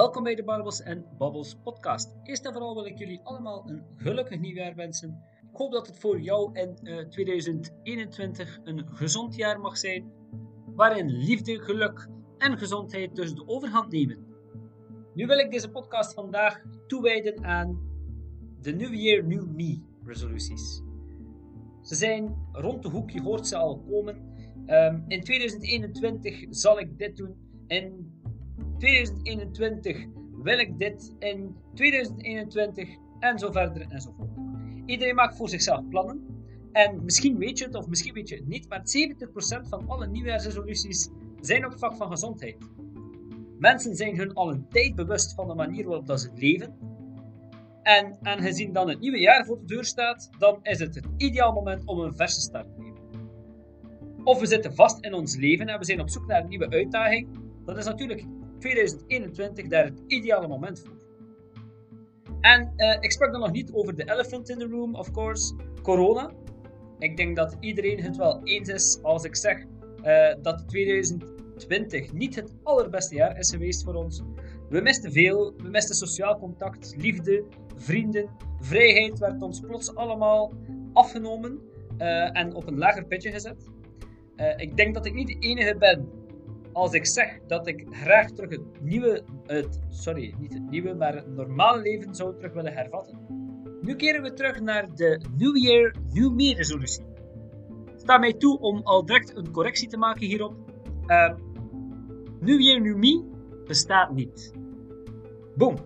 Welkom bij de Barbels en Babbels podcast. Eerst en vooral wil ik jullie allemaal een gelukkig nieuwjaar wensen. Ik hoop dat het voor jou in uh, 2021 een gezond jaar mag zijn, waarin liefde, geluk en gezondheid dus de overhand nemen. Nu wil ik deze podcast vandaag toewijden aan de New Year New Me resoluties. Ze zijn rond de hoek, je hoort ze al komen. Um, in 2021 zal ik dit doen. In 2021 wil ik dit. In 2021 en zo verder en zo voort. Iedereen maakt voor zichzelf plannen. En misschien weet je het of misschien weet je het niet, maar 70% van alle nieuwjaarsresoluties zijn op het vlak van gezondheid. Mensen zijn hun al een tijd bewust van de manier waarop dat ze leven. En aangezien dan het nieuwe jaar voor de deur staat, dan is het het ideaal moment om een verse start te nemen. Of we zitten vast in ons leven en we zijn op zoek naar een nieuwe uitdaging. Dat is natuurlijk 2021 daar het ideale moment voor. En uh, ik sprak dan nog niet over de elephant in the room, of course, corona. Ik denk dat iedereen het wel eens is als ik zeg uh, dat 2020 niet het allerbeste jaar is geweest voor ons. We misten veel, we misten sociaal contact, liefde, vrienden, vrijheid werd ons plots allemaal afgenomen uh, en op een lager pitje gezet. ik denk dat ik niet de enige ben als ik zeg dat ik graag terug het nieuwe, het, sorry, niet het nieuwe, maar het normale leven zou terug willen hervatten. Nu keren we terug naar de New Year, New Me resolutie. Sta mij toe om al direct een correctie te maken hierop. Uh, New Year, New Me bestaat niet. Boom.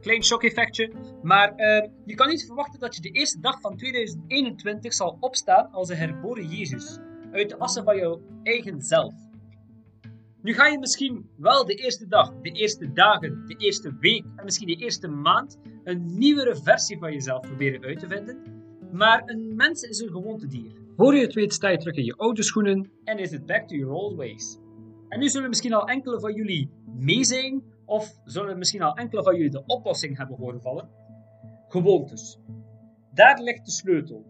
Klein shock-effectje. Maar uh, je kan niet verwachten dat je de eerste dag van 2021 zal opstaan als een herboren Jezus. Uit de assen van jouw eigen zelf. Nu ga je misschien wel de eerste dag, de eerste dagen, de eerste week en misschien de eerste maand een nieuwere versie van jezelf proberen uit te vinden. Maar een mens is een gewoontedier. Voor je het weet sta je terug in je oude schoenen en is het back to your old ways. En nu zullen misschien al enkele van jullie mee zijn, of zullen misschien al enkele van jullie de oplossing hebben horen vallen. Gewoontes. Daar ligt de sleutel.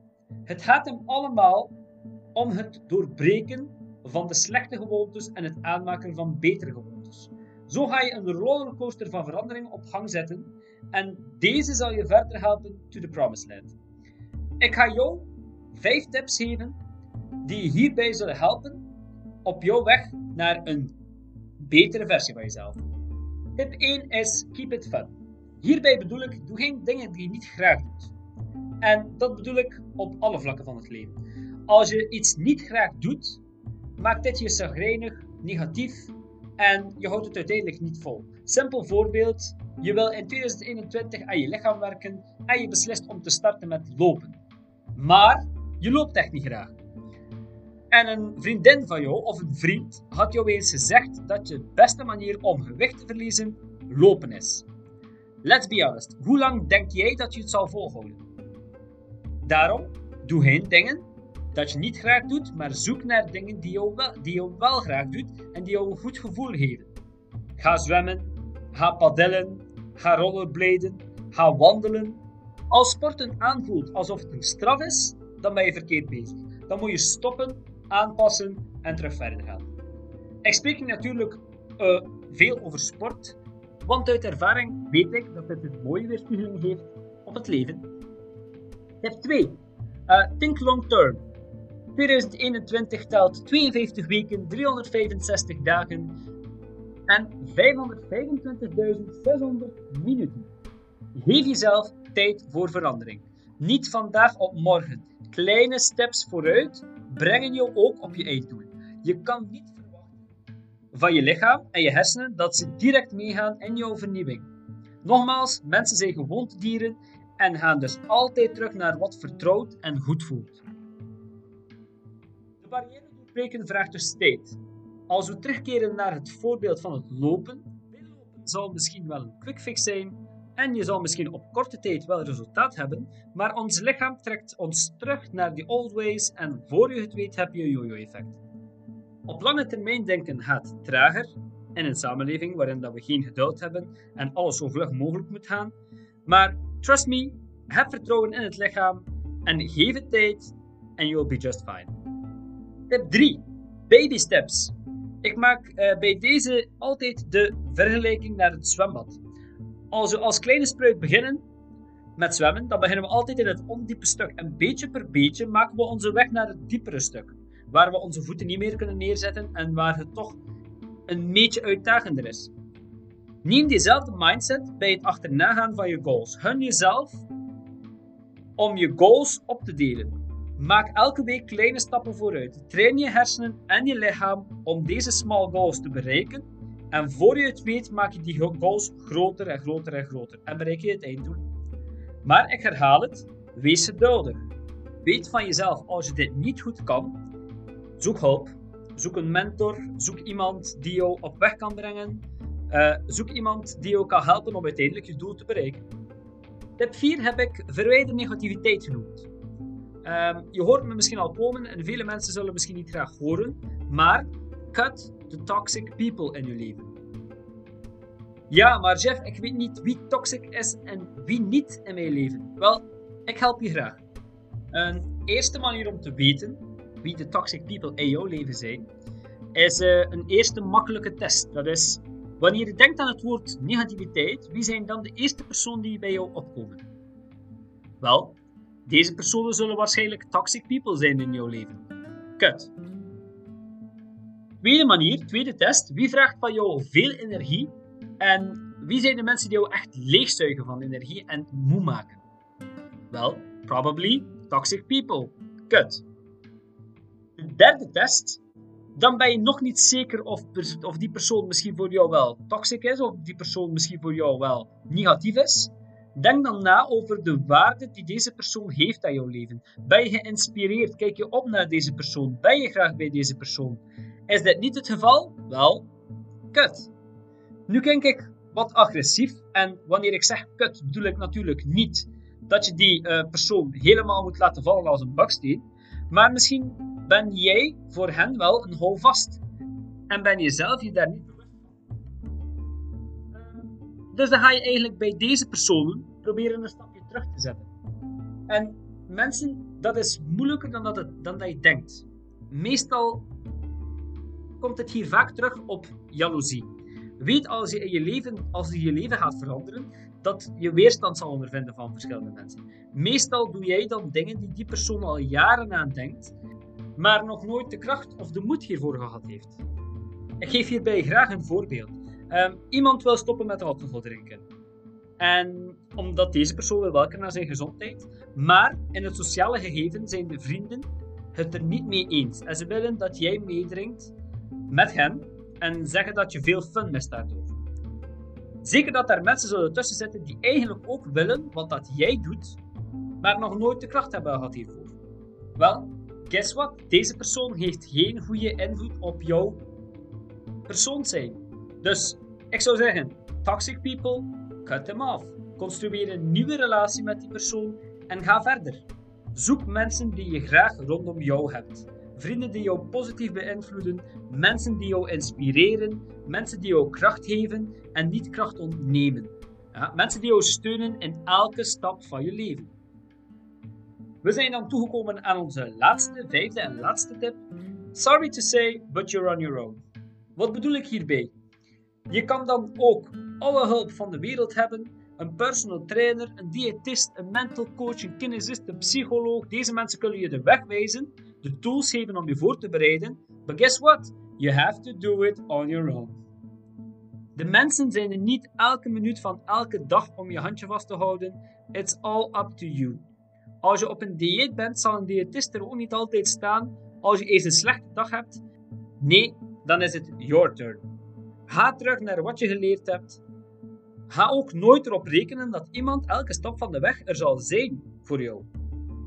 Het gaat hem allemaal om het doorbreken van de slechte gewoontes en het aanmaken van betere gewoontes. Zo ga je een rollercoaster van verandering op gang zetten en deze zal je verder helpen to the promised land. Ik ga jou vijf tips geven die je hierbij zullen helpen op jouw weg naar een betere versie van jezelf. Tip 1 is keep it fun. Hierbij bedoel ik, doe geen dingen die je niet graag doet. En dat bedoel ik op alle vlakken van het leven. Als je iets niet graag doet, maakt dit je zagrijnig, negatief en je houdt het uiteindelijk niet vol. Simpel voorbeeld, je wil in 2021 aan je lichaam werken en je beslist om te starten met lopen. Maar je loopt echt niet graag. En een vriendin van jou of een vriend had jou eens gezegd dat je beste manier om gewicht te verliezen lopen is. Let's be honest, hoe lang denk jij dat je het zal volhouden? Daarom, doe geen dingen dat je niet graag doet, maar zoek naar dingen die je wel, die je wel graag doet en die jou een goed gevoel geven. Ga zwemmen, ga padellen, ga rollerbladen, ga wandelen. Als sporten aanvoelt alsof het een straf is, dan ben je verkeerd bezig. Dan moet je stoppen, aanpassen en terug verder gaan. Ik spreek natuurlijk uh, veel over sport, want uit ervaring weet ik dat het een mooie weerspiegeling geeft op het leven. Tip 2. Uh, think long term. 2021 telt 52 weken, 365 dagen en 525.600 minuten. Geef jezelf tijd voor verandering. Niet vandaag op morgen. Kleine steps vooruit brengen je ook op je einddoel. Je kan niet verwachten van je lichaam en je hersenen dat ze direct meegaan in jouw vernieuwing. Nogmaals, mensen zijn gewoontedieren en gaan dus altijd terug naar wat vertrouwd en goed voelt barrière doorbreken vraagt dus tijd. Als we terugkeren naar het voorbeeld van het lopen, zal misschien wel een quick fix zijn en je zal misschien op korte tijd wel resultaat hebben, maar ons lichaam trekt ons terug naar die old ways en voor je het weet heb je een yo-yo-effect. Op lange termijn denken gaat trager in een samenleving waarin dat we geen geduld hebben en alles zo vlug mogelijk moet gaan. Maar trust me, heb vertrouwen in het lichaam en geef het tijd en you'll be just fine. Tip 3. Baby steps. Ik maak uh, bij deze altijd de vergelijking naar het zwembad. als we als kleine spruit beginnen met zwemmen, dan beginnen we altijd in het ondiepe stuk. En beetje per beetje maken we onze weg naar het diepere stuk. Waar we onze voeten niet meer kunnen neerzetten en waar het toch een beetje uitdagender is. Neem diezelfde mindset bij het achterna gaan van je goals. Hun jezelf om je goals op te delen. Maak elke week kleine stappen vooruit. Train je hersenen en je lichaam om deze small goals te bereiken. En voor je het weet, maak je die goals groter en groter en groter. En bereik je het einddoel. Maar ik herhaal het: wees geduldig. Weet van jezelf, als je dit niet goed kan, zoek hulp. Zoek een mentor. Zoek iemand die jou op weg kan brengen. Uh, zoek iemand die jou kan helpen om uiteindelijk je doel te bereiken. Tip 4 heb ik verwijder negativiteit genoemd. Um, je hoort me misschien al komen en vele mensen zullen misschien niet graag horen, maar cut the toxic people in je leven. Ja, maar Jeff, ik weet niet wie toxic is en wie niet in mijn leven. Wel, ik help je graag. Een eerste manier om te weten wie de toxic people in jouw leven zijn, is uh, een eerste makkelijke test. Dat is Wanneer je denkt aan het woord negativiteit, wie zijn dan de eerste personen die bij jou opkomen? Wel, deze personen zullen waarschijnlijk toxic people zijn in jouw leven. Kut. Tweede manier, tweede test. Wie vraagt van jou veel energie? En wie zijn de mensen die jou echt leegzuigen van energie en moe maken? Wel, probably toxic people. Kut. De derde test dan ben je nog niet zeker of, of die persoon misschien voor jou wel toxic is, of die persoon misschien voor jou wel negatief is. Denk dan na over de waarde die deze persoon heeft aan jouw leven. Ben je geïnspireerd? Kijk je op naar deze persoon? Ben je graag bij deze persoon? Is dit niet het geval? Wel, kut. Nu klink ik wat agressief en wanneer ik zeg kut bedoel ik natuurlijk niet dat je die uh, persoon helemaal moet laten vallen als een baksteen. Maar misschien ben jij voor hen wel een houvast. En ben je zelf je daar niet. Dus dan ga je eigenlijk bij deze personen proberen een stapje terug te zetten. En mensen, dat is moeilijker dan dat, het, dan dat je denkt. Meestal komt het hier vaak terug op jaloezie. Weet als je, in je leven, als je je leven gaat veranderen, dat je weerstand zal ondervinden van verschillende mensen. Meestal doe jij dan dingen die die persoon al jaren aan denkt, maar nog nooit de kracht of de moed hiervoor gehad heeft. Ik geef hierbij graag een voorbeeld. Um, iemand wil stoppen met alcohol drinken. En omdat deze persoon wil werken naar zijn gezondheid, maar in het sociale gegeven zijn de vrienden het er niet mee eens. En ze willen dat jij meedrinkt met hen en zeggen dat je veel fun mist daardoor. Zeker dat er mensen zullen tussen zitten die eigenlijk ook willen wat dat jij doet, maar nog nooit de kracht hebben gehad hiervoor. Wel, guess what? Deze persoon heeft geen goede invloed op jouw persoon zijn. Dus ik zou zeggen, toxic people, cut them off. Construeer een nieuwe relatie met die persoon en ga verder. Zoek mensen die je graag rondom jou hebt. Vrienden die jou positief beïnvloeden, mensen die jou inspireren, mensen die jou kracht geven en niet kracht ontnemen. Ja, mensen die jou steunen in elke stap van je leven. We zijn dan toegekomen aan onze laatste, vijfde en laatste tip. Sorry to say, but you're on your own. Wat bedoel ik hierbij? Je kan dan ook alle hulp van de wereld hebben. Een personal trainer, een diëtist, een mental coach, een kinesist, een psycholoog. Deze mensen kunnen je de weg wijzen, de tools geven om je voor te bereiden. But guess what? You have to do it on your own. De mensen zijn er niet elke minuut van elke dag om je handje vast te houden. It's all up to you. Als je op een dieet bent, zal een diëtist er ook niet altijd staan als je eens een slechte dag hebt. Nee, dan is het your turn. Ga terug naar wat je geleerd hebt. Ga ook nooit erop rekenen dat iemand elke stap van de weg er zal zijn voor jou.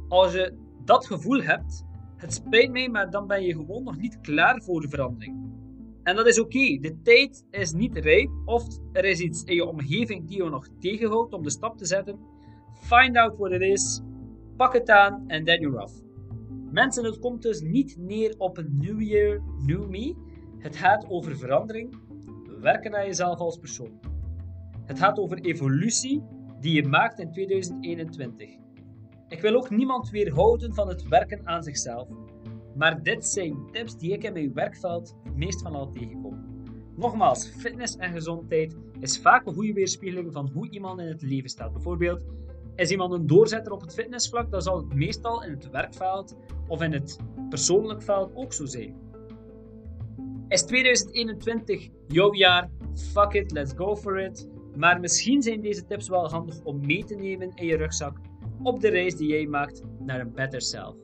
Als je dat gevoel hebt, het spijt mij, maar dan ben je gewoon nog niet klaar voor de verandering. En dat is oké. De tijd is niet rijp of er is iets in je omgeving die je nog tegenhoudt om de stap te zetten. Find out what it is Pak het aan en then you're off. Mensen, het komt dus niet neer op een new year, new me. Het gaat over verandering, werken aan jezelf als persoon. Het gaat over evolutie die je maakt in 2021. Ik wil ook niemand weerhouden van het werken aan zichzelf. Maar dit zijn tips die ik in mijn werkveld het meest van al tegenkom. Nogmaals, fitness en gezondheid is vaak een goede weerspiegeling van hoe iemand in het leven staat. Bijvoorbeeld, is iemand een doorzetter op het fitnessvlak, dan zal het meestal in het werkveld of in het persoonlijk veld ook zo zijn. Is 2021 jouw jaar? Fuck it, let's go for it. Maar misschien zijn deze tips wel handig om mee te nemen in je rugzak op de reis die jij maakt naar een better self.